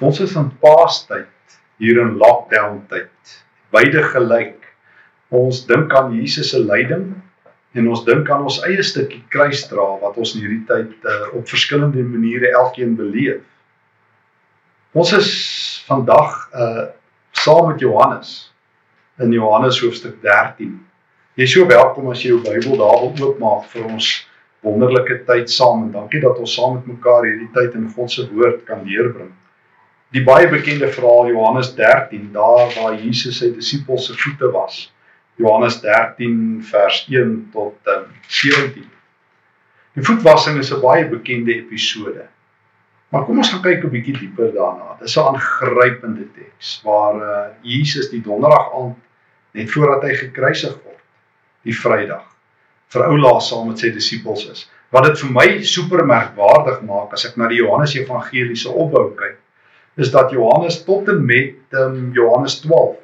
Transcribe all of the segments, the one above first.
Ons is in paastyd, hier in lockdown tyd. Beide gelyk. Ons dink aan Jesus se lyding en ons dink aan ons eie stukkie kruisdra wat ons in hierdie tyd uh, op verskillende maniere elkeen beleef. Ons is vandag uh saam met Johannes in Johannes hoofstuk 13. Jy is so welkom as jy jou Bybel daar wil oopmaak vir ons wonderlike tyd saam en dankie dat ons saam met mekaar hierdie tyd in God se woord kan deurbring die baie bekende verhaal Johannes 13 daar waar Jesus sy disippels se voete was. Johannes 13 vers 1 tot um, 17. Die voetwassing is 'n baie bekende episode. Maar kom ons gaan kyk 'n bietjie dieper daarna. Dit is 'n aangrypende teks waar uh, Jesus die donderdag aand net voordat hy gekruisig word, die Vrydag vir oulaas saam met sy disippels is. Wat dit vir my super merkwaardig maak as ek na die Johannes Evangelie se opbou kyk is dat Johannes tot en met um, Johannes 12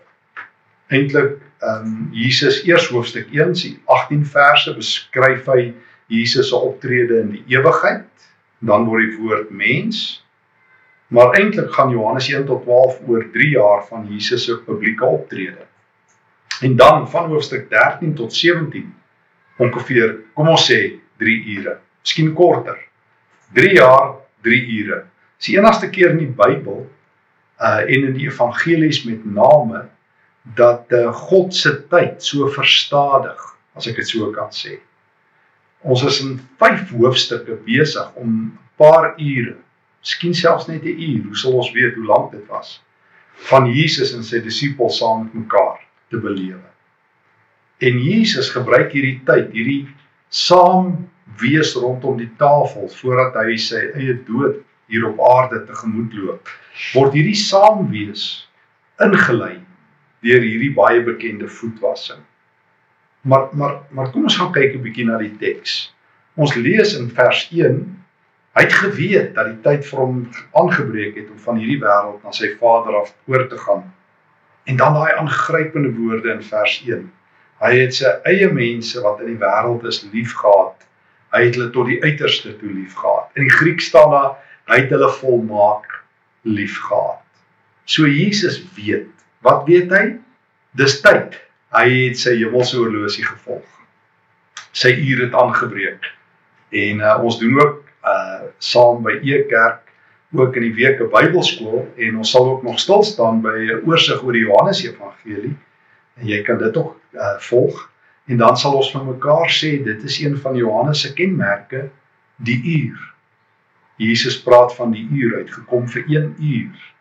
eintlik um, Jesus eers hoofstuk 1 sien 18 verse beskryf hy Jesus se optrede in die ewigheid dan word die woord mens. Maar eintlik gaan Johannes 1 tot 12 oor 3 jaar van Jesus se publieke optrede. En dan van hoofstuk 13 tot 17 ongeveer kom ons sê 3 ure miskien korter 3 jaar 3 ure Dis die enigste keer in die Bybel uh en in die evangelies met name dat uh, God se tyd so verstadig, as ek dit so kan sê. Ons is in 5 hoofstukke besig om 'n paar ure, miskien selfs net 'n uur, hoe sal ons weet hoe lank dit was, van Jesus en sy disippels saam met mekaar te belewe. En Jesus gebruik hierdie tyd, hierdie saam wees rondom die tafel voordat hy sy eie dood hier op aarde tegemoet loop, word hierdie saamwees ingelei deur hierdie baie bekende voetwassing. Maar maar maar kom ons gaan kyk 'n bietjie na die teks. Ons lees in vers 1 Hy het geweet dat die tyd vir hom aangebreek het om van hierdie wêreld na sy Vader af oor te gaan. En dan daai aangrypende woorde in vers 1. Hy het sy eie mense wat in die wêreld is liefgehad. Hy het hulle tot die uiterste toe liefgehad. In die Griek staan daar hy het hulle volmaak liefgehad. So Jesus weet, wat weet hy? Dis tyd. Hy het sy hemelse horlosie gevolg. Sy uur het aangebreek. En uh, ons doen ook uh saam by Ekerk ook in die week 'n Bybelskool en ons sal ook nog stil staan by 'n oorsig oor die Johannes Evangelie. En jy kan dit ook uh volg en dan sal ons van mekaar sê dit is een van Johannes se kenmerke, die uur. Jesus praat van die uur uitgekom vir 1 uur.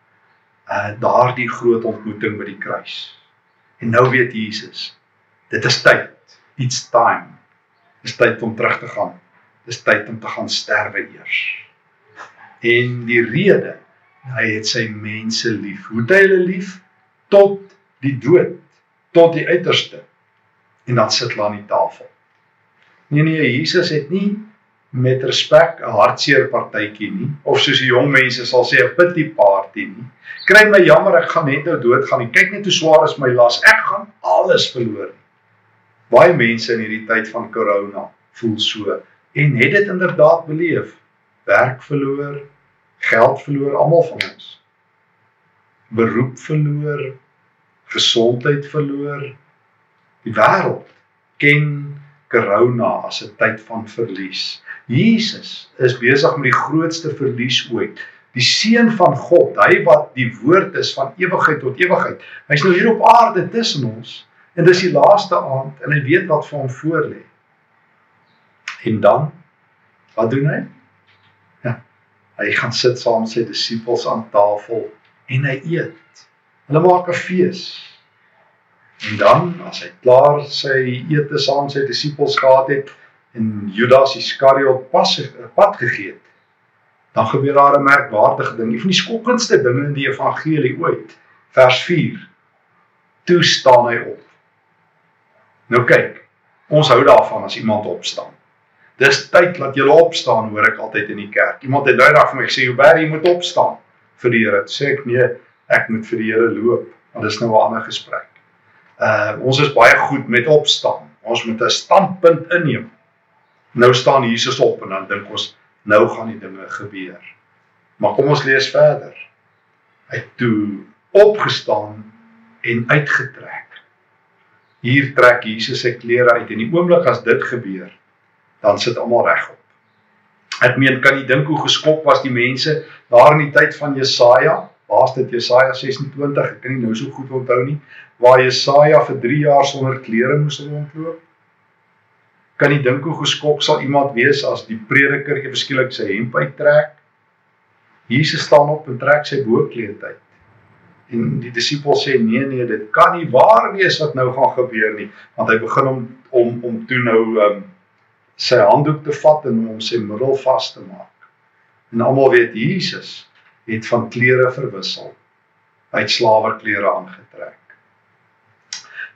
Uh daardie groot ontmoeting by die kruis. En nou weet Jesus, dit is tyd. It's time. Dis tyd om terug te gaan. Dis tyd om te gaan sterwe eers. En die rede, hy het sy mense lief. Hoe het hy hulle lief? Tot die dood, tot die uiterste. En dan sit hulle aan die tafel. Nee nee, Jesus het nie met respek 'n hartseer partytjie nie of soos die jong mense sal sê 'n pity party nie. Kry my jammer ek gaan net nou dood gaan. Kyk net hoe swaar is my las. Ek gaan alles verloor. Baie mense in hierdie tyd van corona voel so en het dit inderdaad beleef. Werk verloor, geld verloor almal van ons. Beroep verloor, gesondheid verloor. Die wêreld ken corona as 'n tyd van verlies. Jesus is besig met die grootste verlies ooit. Die seun van God, hy wat die woord is van ewigheid tot ewigheid. Hy's nou hier op aarde tussen ons en dis die laaste aand en hy weet wat vir hom voorlê. En dan wat doen hy? Ja, hy gaan sit saam met sy disippels aan tafel en hy eet. Hulle maak 'n fees. En dan as hy klaar sy ete saam met sy disippels gehad het, en Judas Iskariot pas pad gegee het, dan gebeur daar 'n merkwaardige ding, een van die skokkendste dinge in die evangelie ooit. Vers 4. Toe staan hy op. Nou kyk, ons hou daarvan as iemand opstaan. Dis tyd dat jy opstaan, hoor ek altyd in die kerk. Iemand het nou daar vir my gesê, "Joubert, jy moet opstaan vir die Here." Sê ek, "Nee, ek moet vir die Here loop." Want dis nou 'n ander gesprek. Uh ons is baie goed met opstaan. Ons moet 'n standpunt inneem nou staan Jesus op en dan dink ons nou gaan die dinge gebeur. Maar kom ons lees verder. Hy het toe opgestaan en uitgetrek. Hier trek Jesus sy klere uit en die oomblik as dit gebeur, dan sit almal regop. Ek meen kan jy dink hoe geskok was die mense daar in die tyd van Jesaja? Waar's dit Jesaja 26? Ek kan nie nou so goed onthou nie waar Jesaja vir 3 jaar sonder klere moes rondloop. Kan jy dink hoe geskok sal iemand wees as die prediker ewe skielik sy hemp uittrek? Jesus staan op en trek sy bokkleed uit. En die disipels sê nee nee, dit kan nie waar wees wat nou gaan gebeur nie, want hy begin om om om toe nou um, sy handdoek te vat en hom sy middel vas te maak. En almal weet Jesus het van klere verwissel. Hy het slawerklere aangetrek.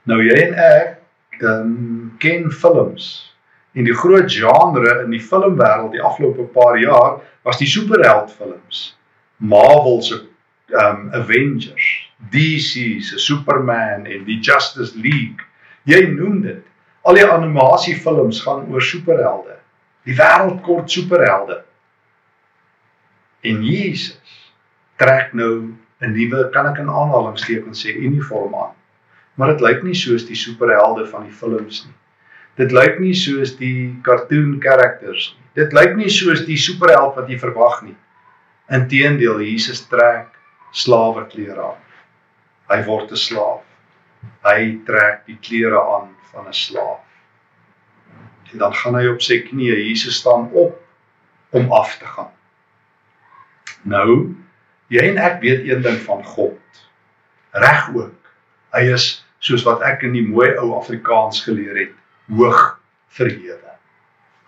Nou jy en ek um, ken films en die groot genre in die filmwêreld die afgelope paar jaar was die superheldfilms. Marvel se um Avengers, DC se Superman en die Justice League. Jy noem dit. Al die animasiefilms gaan oor superhelde. Die wêreld kort superhelde. En Jesus trek nou 'n nuwe, kan ek in aanhalingstekens sê, uniform aan. Maar dit lyk nie soos die superhelde van die films nie. Dit lyk nie soos die cartoon characters nie. Dit lyk nie soos die superheld wat jy verwag nie. Inteendeel, Jesus trek slaweklere aan. Hy word 'n slaaf. Hy trek die klere aan van 'n slaaf. En dan gaan hy op sy knieë. Jesus staan op om af te gaan. Nou, jy en ek weet een ding van God. Reg ook. Hy is soos wat ek in die mooi ou Afrikaans geleer het, hoog verhewe.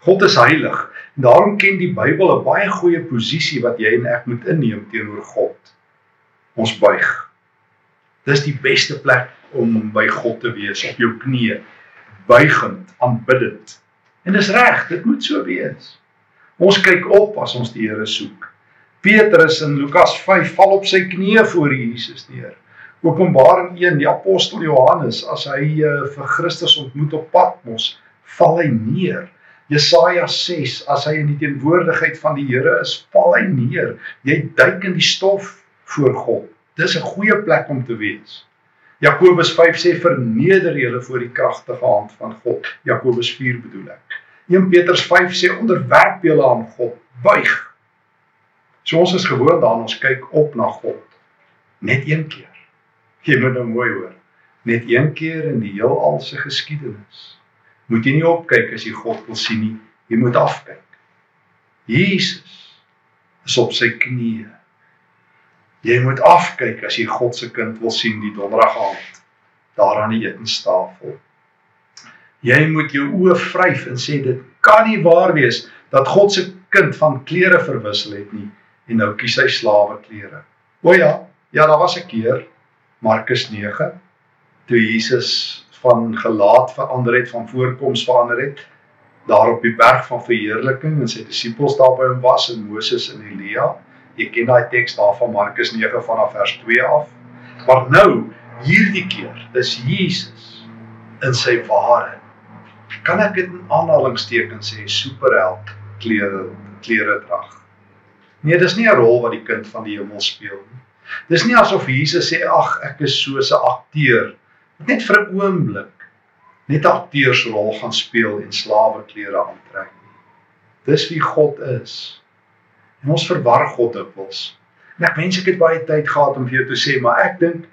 God is heilig. Daarom ken die Bybel 'n baie goeie posisie wat jy en ek moet inneem teenoor God ons buig. Dis die beste plek om by God te wees op jou knieë, buigend, aanbiddend. En dis reg, dit moet so wees. Ons kyk op as ons die Here soek. Petrus in Lukas 5 val op sy knieë voor Jesus neer. Openbaring 1, die apostel Johannes as hy uh, vir Christus ontmoet op Patmos, val hy neer. Jesaja 6 as hy in die teenwoordigheid van die Here is, val hy neer. Jy duik in die stof voor God. Dis 'n goeie plek om te wees. Jakobus 5 sê verneder julle voor die kragtige hand van God. Jakobus 4 bedoel ek. 1 Petrus 5 sê onderwerp julle aan God, buig. So ons is gewoond daaraan ons kyk op na God net een keer. Jy moet nou mooi hoor. Net een keer in die heelal se geskiedenis. Moet jy nie opkyk as jy God wil sien nie, jy moet afkyk. Jesus is op sy knieë Jy moet afkyk as jy God se kind wil sien die donderdag aand daar aan die etenstafel. Jy moet jou oë vryf en sê dit kan nie waar wees dat God se kind van klere verwissel het nie en nou kies hy slawe klere. O ja, ja, daar was 'n keer Markus 9 toe Jesus van gelaat verander het, van voorkoms verander het daar op die berg van verheerliking en sy disippels daar by hom was en Moses en Elia. Jy ken daai teks daar van Markus 9 vanaf vers 2 af. Maar nou, hierdie keer, is Jesus in sy ware kan ek dit in aanhalingstekens sê superheld klere klere drag. Nee, dis nie 'n rol wat die kind van die hemel speel nie. Dis nie asof Jesus sê ag ek is so 'n akteur net vir 'n oomblik net 'n akteursrol gaan speel en slawe klere aantrek nie. Dis wie God is. En ons verwar God dikwels. En ek wens ek het baie tyd gehad om vir jou te sê, maar ek dink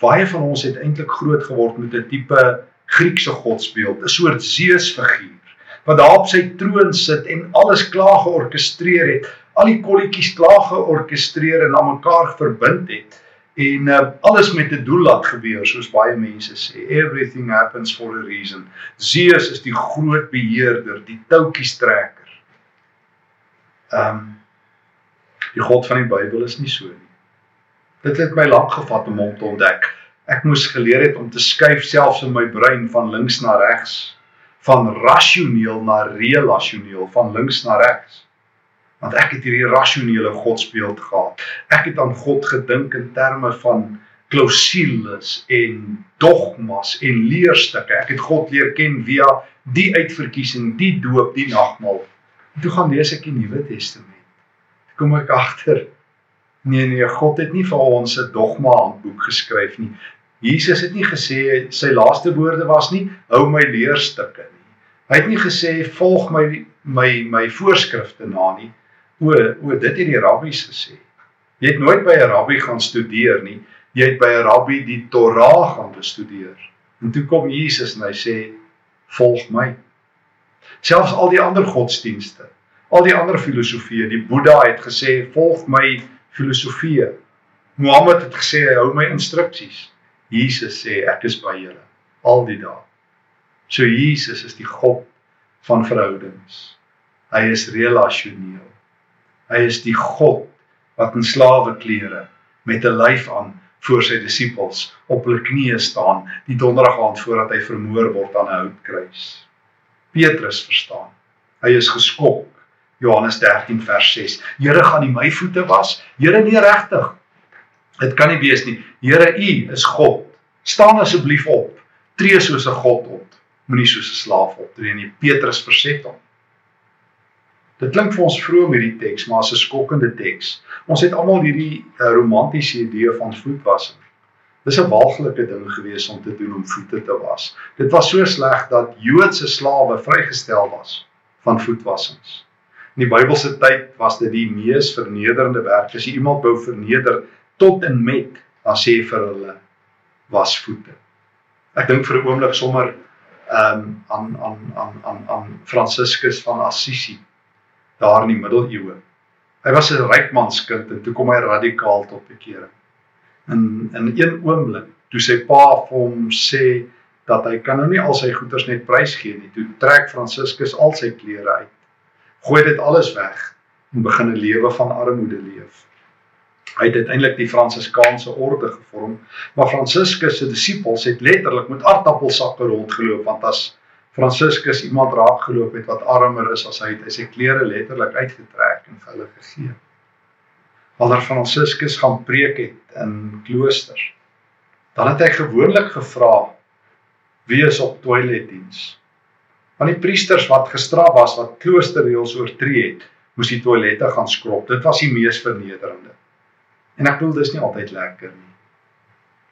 baie van ons het eintlik groot geword met 'n tipe Griekse godsbeeld, 'n soort Zeus-figuur wat daar op sy troon sit en alles klaar georkestreer het, al die kolletjies klaar georkestreer en aan mekaar verbind het en uh, alles met 'n doel laat gebeur soos baie mense sê everything happens for a reason Zeus is die groot beheerder die toutjies trekker ehm um, Die God van die Bybel is nie so nie. Dit het my lank gevat om hom te ontdek. Ek moes geleer het om te skuif selfs in my brein van links na regs, van rasioneel na relasioneel, van links na regs. Want ek het hierdie rasionele godsbeeld gehad. Ek het aan God gedink in terme van klausules en dogmas en leerstukke. Ek het God leer ken via die uitverkiesing, die doop, die nagmaal. Toe gaan lees ek die Nuwe Testament kom ek agter Nee nee, God het nie vir ons 'n dogma handboek geskryf nie. Jesus het nie gesê sy laaste woorde was nie hou my leerstukke nie. Hy het nie gesê volg my my my voorskrifte na nie. O, o dit het die rabbies gesê. Jy het nooit by 'n rabbi gaan studeer nie. Jy het by 'n rabbi die Torah gaan bestudeer. En toe kom Jesus en hy sê volg my. Selfs al die ander godsdienste, al die ander filosofieë, die Boeddha het gesê volg my filosofieë. Mohammed het gesê hou my instruksies. Jesus sê ek is by julle al die dae. So Jesus is die God van verhoudings. Hy is relasioneel. Hy is die God wat in slawe klere met 'n lyf aan voor sy disippels op hulle knieë staan die donderdag aand voordat hy vermoor word aan 'n houtkruis. Petrus verstaan. Hy is geskok. Johannes 13 vers 6. Here gaan nie my voete was. Here nie regtig. Dit kan nie wees nie. Here U is God. Staan asseblief op. Tree soos 'n God op. Moenie soos 'n slaaf optree nie. Petrus verset hom. Dit klink vir ons vroom hierdie teks, maar as 'n skokkende teks. Ons het almal hierdie uh, romantiese idee van voetwassing. Dis 'n walglike ding gewees om te doen om voete te was. Dit was so sleg dat Joodse slawe vrygestel was van voetwassings. In die Bybelse tyd was dit die mees vernederende werk. As jy iemand wou verneder tot en met, dan sê vir hulle was voete. Ek dink vir 'n oomblik sommer ehm um, aan aan aan aan aan Franciscus van Assisi daar in die middeleeue. Hy was 'n rykmanskind en toe kom hy radikaal tot bekering. In in een oomblik toe sy pa vir hom sê dat hy kan nou nie al sy goederes net prys gee nie, toe trek Franciscus al sy klere uit. Gooi dit alles weg en begin 'n lewe van armoede leef. Hy het uiteindelik die Fransiskaanse orde gevorm, maar Franciscus se disippels het letterlik met aardappelsakke rondgeloop want as Franciscus iemand raak geloop het wat armer is as hy het hy sy klere letterlik uitgetrek en vir hulle gegee. Wanneer Franciscus gaan preek het in kloosters, dan het hy gewoonlik gevra wie is op toiletdiens. Want die priesters wat gestraf was wat kloosterreëls oortree het, moes die toilette gaan skrob. Dit was die mees vernederende. En ek bedoel dis nie altyd lekker nie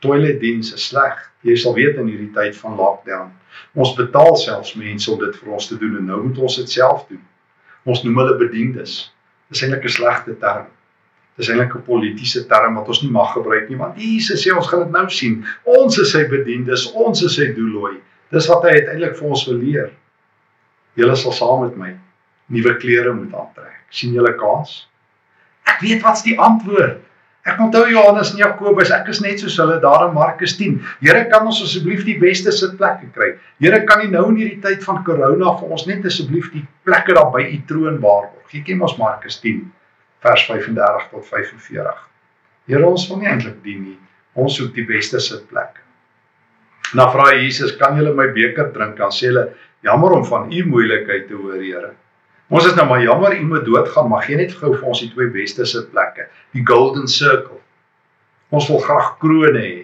toiletdiens is sleg. Jy sal weet in hierdie tyd van lockdown. Ons betaal selfs mense om dit vir ons te doen en nou moet ons dit self doen. Ons noem hulle bediendes. Dis eintlik 'n slegte term. Dis eintlik 'n politieke term wat ons nie mag gebruik nie want Jesus sê ons gaan dit nou sien. Ons is sy bediendes, ons is sy doellooi. Dis wat hy uiteindelik vir ons wil leer. Julle sal saam met my nuwe klere moet aantrek. sien julle kans? Ek weet wat's die antwoord. Ek onthou Johannes en Jakobus, ek is net soos hulle daar in Markus 10. Here, kan ons asseblief die beste sitplekke kry? Here, kan U nou in hierdie tyd van corona vir ons net asseblief die plekke daar by U troon waarborg? Jy ken mos Markus 10 vers 35 tot 45. Here, ons wil nie eintlik dien nie. Ons soek die beste sitplekke. Na vra Jesus, kan jy my beker drink? Dan sê hulle, jammer om van U moeilikheid te hoor, Here. Ons is nou maar jammer u moet doodgaan, maar gee net gou vir ons die twee beste sitplekke, die golden circle. Ons wil graag krone hê.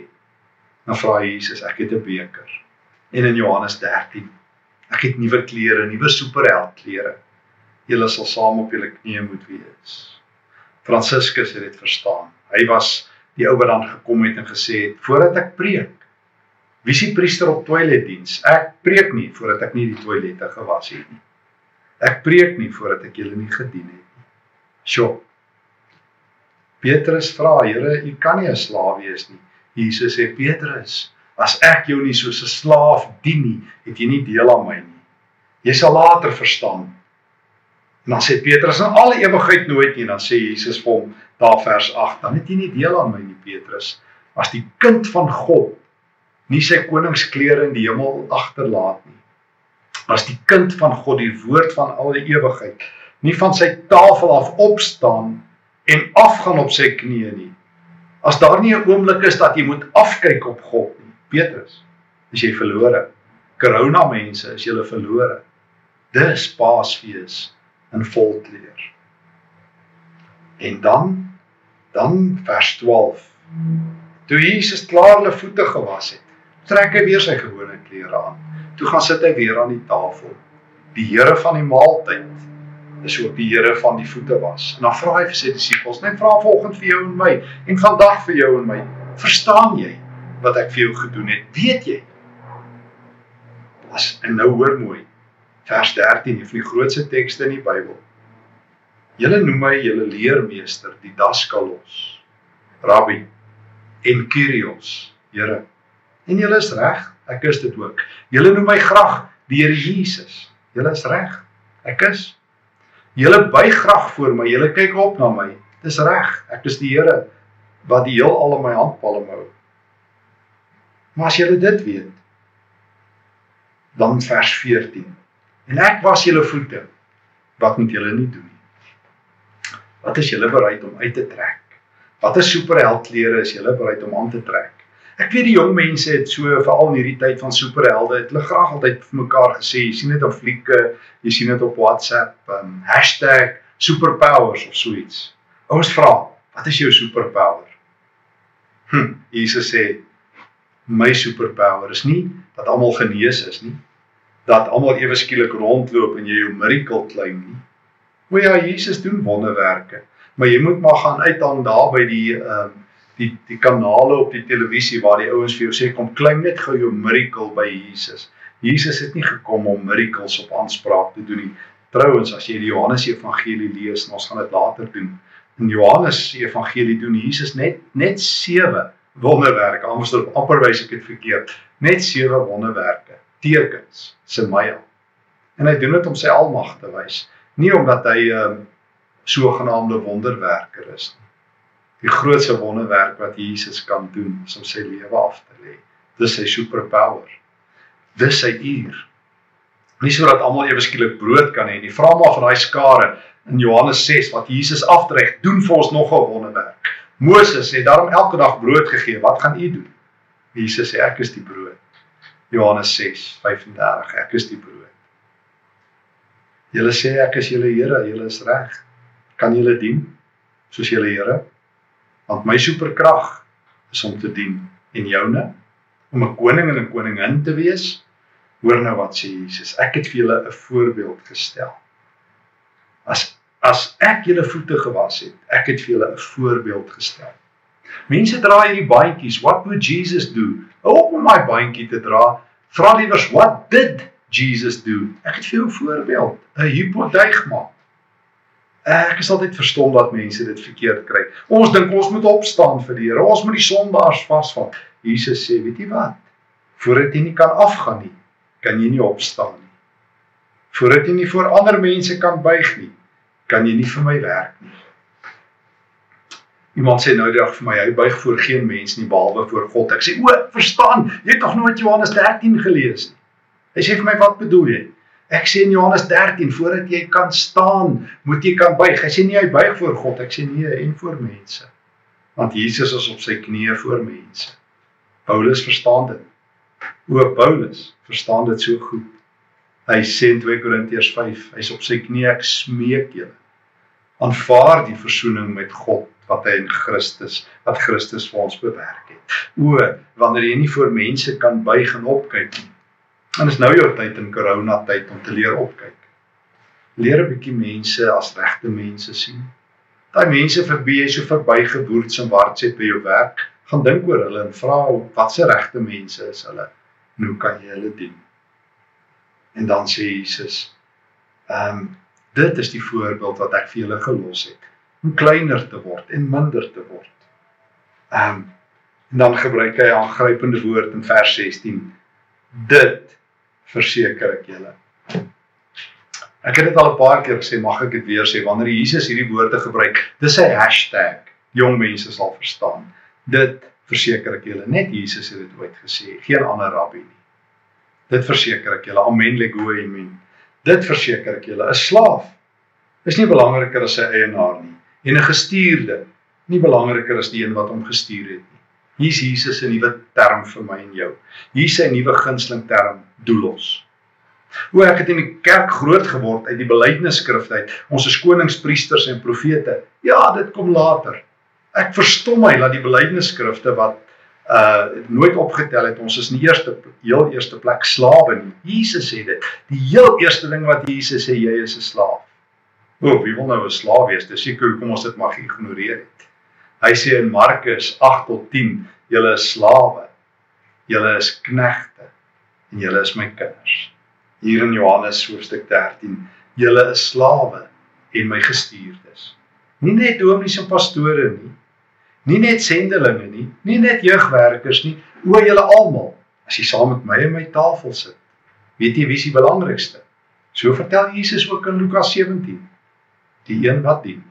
Dan vra Jesus, ek het 'n beker. En in Johannes 13, ek het nuwe klere, nuwe superheld klere. Julle sal saam op julle knieë moet wees. Franciscus het dit verstaan. Hy was die ou wat dan gekom het en gesê het, voordat ek preek, wie is die priester op toiletdiens? Ek preek nie voordat ek nie die toilette gewas het nie. Ek preek nie voordat ek julle nie gedien het nie. Sjoe. Petrus vra, Here, u kan nie 'n slaaf wees nie. Jesus sê, Petrus, as ek jou nie soos 'n slaaf dien nie, het jy nie deel aan my nie. Jy sal later verstaan. En dan sê Petrus, in alle ewigheid nooit nie, dan sê Jesus vir hom, daar vers 8, dan het jy nie deel aan my nie, Petrus. As die kind van God nie sy koningsklere in die hemel agterlaat nie, as die kind van God die woord van al die ewigheid. Nie van sy tafel af opstaan en afgaan op sy knieë nie. As daar nie 'n oomblik is dat jy moet afkyk op God nie Petrus is jy verlore. Corona mense is julle verlore. Dis paasfees in volkleur en dan dan vers 12 toe Jesus klaar hulle voete gewas het trek hy weer sy gewone klere aan Toe gaan sit hy weer aan die tafel. Die Here van die maaltyd is ook die Here van die voete was. En dan vra hy vir sy disippels, net vra volgens vir jou en my en vandag vir jou en my. Verstaan jy wat ek vir jou gedoen het? Weet jy? As en nou hoor mooi. Vers 13, een van die grootste tekste in die Bybel. Julle noem my julle leermeester, die daskalos, rabbi en kyrios, Here. En julle is reg, ek is dit ook. Julle noem my graag die Here Jesus. Julle is reg. Ek is Julle buig graag voor my. Julle kyk op na my. Dis reg. Ek is die Here wat die heelal in my handpalm hou. Maar as julle dit weet, dan vers 14. En ek was julle voete. Wat moet julle nie doen nie? Wat is julle bereid om uit te trek? Watter superheldklere is julle bereid om aan te trek? Ek weet die jong mense het so veral in hierdie tyd van superhelde, het hulle graag altyd vir mekaar gesê, jy sien dit op flieke, jy sien dit op WhatsApp, um, #superpowers of so iets. Ouers vra, wat is jou superpower? Hm, Jesus sê my superpower is nie dat almal genees is nie, dat almal ewe skielik rondloop en jy jou miracle claim nie. O ja, Jesus doen wonderwerke, maar jy moet maar gaan uithang daar by die ehm um, die die kanale op die televisie waar die ouens vir jou sê kom klim net gou jou miracle by Jesus. Jesus het nie gekom om miracles op aanspraak te doen nie. Trouwens as jy die Johannes Evangelie lees, ons gaan dit later doen. In Johannes Evangelie doen Jesus net net 7 wonderwerke. Anders op amper wys ek dit verkeerd. Net 7 wonderwerke, tekens, semaia. En hy doen dit om sy almag te wys, nie omdat hy 'n um, ehm, sogenaamde wonderwerker is nie die grootste wonderwerk wat Jesus kan doen is om sy lewe af te lê. Dis sy superpower. Dis sy uur. Nie sodat almal ewe skielik brood kan hê nie. Vra maar van daai skare in Johannes 6 wat Jesus aftrek, doen vir ons nog 'n wonderwerk. Moses het daarom elke dag brood gegee. Wat gaan u doen? Jesus sê ek is die brood. Johannes 6:35 Ek is die brood. Julle sê ek is julle Here, julle is reg. Kan julle dien soos julle Here? Want my superkrag is om te dien en joune om 'n koning en 'n koningin te wees. Hoor nou wat sê Jesus. Ek het vir julle 'n voorbeeld gestel. As as ek julle voete gewas het, ek het vir julle 'n voorbeeld gestel. Mense dra hierdie bandjies. What would Jesus do? Op om my bandjie te dra, vra liewers what did Jesus do? Ek het vir jou 'n voorbeeld, 'n hypoteigma. Ek is altyd verstom dat mense dit verkeerd kry. Ons dink ons moet opstaan vir die Here. Ons moet die sondaars vasvat. Jesus sê, weet jy wat? Voordat jy nie kan afgaan nie, kan jy nie opstaan nie. Voordat jy nie voor ander mense kan buig nie, kan jy nie vir my werk nie. Iemand sê nou die dag vir my, hy buig voor geen mens nie behalwe voor God. Ek sê, "O, verstaan, jy het tog nooit Johannes 13 gelees nie." Hy sê vir my, "Wat bedoel jy?" Ek sê in Johannes 13 voordat jy kan staan, moet jy kan buig. Hy sê nie hy buig voor God, ek sê nee en voor mense. Want Jesus is op sy knieë voor mense. Paulus verstaan dit. O Paulus verstaan dit so goed. Hy sê in 2 Korintiërs 5, hy's op sy knieë ek smeek julle. Aanvaar die verzoening met God wat hy in Christus, wat Christus vir ons bewerk het. O, wanneer jy nie voor mense kan buig en opkyk nie, En is nou jou tyd in corona tyd om te leer opkyk. Leer 'n bietjie mense as regte mense sien. Daai mense vir wie jy so verbygeboord se wart sit by jou werk, gaan dink oor hulle en vra wat se regte mense is hulle. Hoe kan jy hulle dien? En dan sê Jesus, ehm um, dit is die voorbeeld wat ek vir julle gelos het om kleiner te word en minder te word. Ehm um, en dan gebruik hy 'n aangrypende woord in vers 16. Dit verseker ek julle. Ek het dit al 'n paar keer gesê, mag ek dit weer sê wanneer Jesus hierdie woorde gebruik, dis sy hashtag. Jong mense sal verstaan. Dit verseker ek julle, net Jesus het dit ooit gesê, geen ander rabbi nie. Dit verseker ek julle. Amen lego amen. Dit verseker ek julle, 'n slaaf is nie belangriker as sy eienaar nie en 'n gestuurde nie belangriker as die een wat hom gestuur het nie. Hier's Jesus se nuwe term vir my en jou. Hier's sy nuwe gunsteling term, doelos. Hoe ek het in die kerk groot geword uit die belydenisskrifte uit. Ons is konings, priesters en profete. Ja, dit kom later. Ek verstom my dat die belydenisskrifte wat uh nooit opgetel het ons is in die eerste heel eerste plek slawe nie. Jesus sê dit. Die heel eerste ding wat Jesus sê jy is 'n slaaf. O, wie wil nou 'n slaaf wees? Dis seker hoekom ons dit mag ignoreer het. Hy sê in Markus 8 tot 10, julle is slawe. Julle is knegte en julle is my kinders. Hier in Johannes hoofstuk 13, julle is slawe en my gestuurdes. Nie net dominees en pastore nie. Nie net sendelinge nie, nie net jeugwerkers nie, o julle almal. As jy saam met my aan my tafel sit, weet jy wie is die belangrikste? So vertel Jesus ook in Lukas 17 die een wat dien.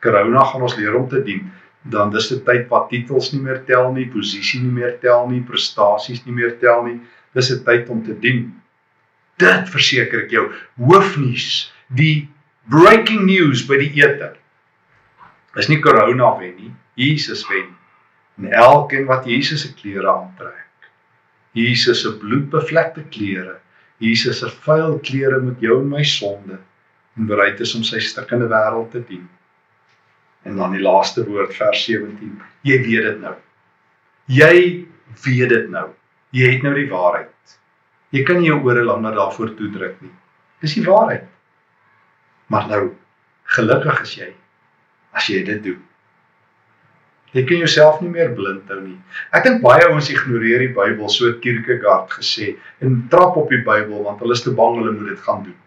Corona gaan ons leer om te dien. Dan dis dit tyd wat titels nie meer tel nie, posisie nie meer tel nie, prestasies nie meer tel nie. Dis 'n tyd om te dien. Dit verseker ek jou, hoofnuus, die breaking news by die eter. Is nie corona wen nie, Jesus wen. En elkeen wat Jesus se klere aantrek. Jesus se bloedbevlekte klere, Jesus se vuil klere met jou en my sonde en bereid is om sy stikkende wêreld te dien. En dan die laaste woord vers 17. Jy weet dit nou. Jy weet dit nou. Jy het nou die waarheid. Jy kan nie jou ore langer daarvoor toedruk nie. Dis die waarheid. Maar nou gelukkig is jy as jy dit doen. Jy kan jouself nie meer blind hou nie. Ek dink baie ouens ignoreer die Bybel, so Kierkegaard gesê, en trap op die Bybel want hulle is te bang hulle moet dit gaan doen.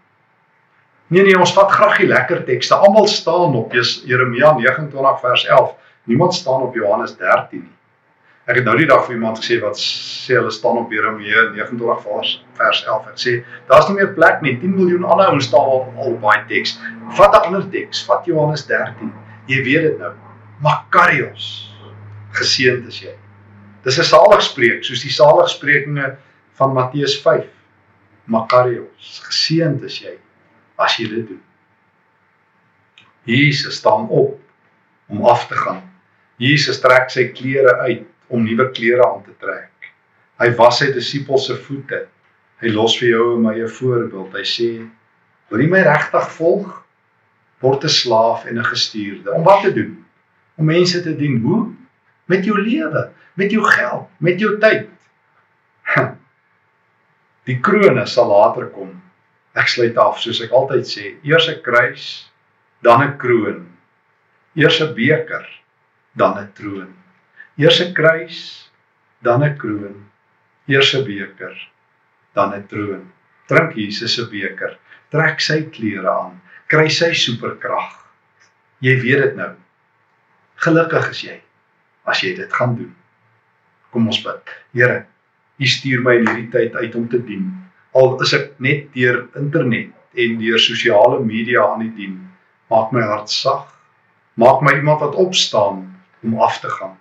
Nee nee, ons vat graag die lekker tekste. Almal staan op Jeremia 29 vers 11. Niemand staan op Johannes 13 nie. Ek het nou die dag vir iemand gesê wat sê hulle staan op Jeremia 29 vers vers 11 en sê daar's nie meer plek nie. 10 miljoen ander ouens staan al al baie teks. Vat 'n ander teks, vat Johannes 13. Jy weet dit nou. Makarios. Geseënd is jy. Dis 'n saligspreek soos die saligsprekinge van Matteus 5. Makarios. Geseënd is jy as jy dit doen. Jesus staan op om af te gaan. Jesus trek sy klere uit om nuwe klere aan te trek. Hy was sy disippels se voete. Hy los vir jou en my 'n voorbeeld. Hy sê: "Wil jy my regtig volg? Word 'n slaaf en 'n gestuurde. Om wat te doen? Om mense te dien. Hoe? Met jou lewe, met jou geld, met jou tyd." Die kroone sal later kom Ek sluit af soos ek altyd sê, eers 'n kruis, dan 'n kroon. Eers 'n beker, dan 'n troon. Eers 'n kruis, dan 'n kroon. Eers 'n beker, dan 'n troon. Drink Jesus se beker, trek sy klere aan, kry sy superkrag. Jy weet dit nou. Gelukkig is jy as jy dit gaan doen. Kom ons bid. Here, U stuur my in hierdie tyd uit om te dien al is ek net deur internet en deur sosiale media aan die dien maak my hart sag maak my iemand wat opstaan om af te gaan.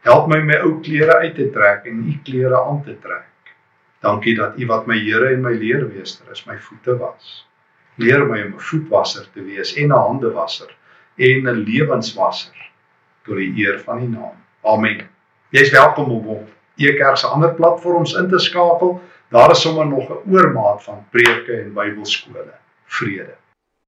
Help my my ou klere uit te trek en u klere aan te trek. Dankie dat u wat my Here en my leermeester is my voete was. Leer my om 'n voetwasser te wees en 'n handewasser en 'n lewenswasser tot die eer van die naam. Amen. Jy's welkom om op e-kerk se ander platforms in te skakel Daar is sommer nog 'n oormaat van preke en Bybelskole. Vrede.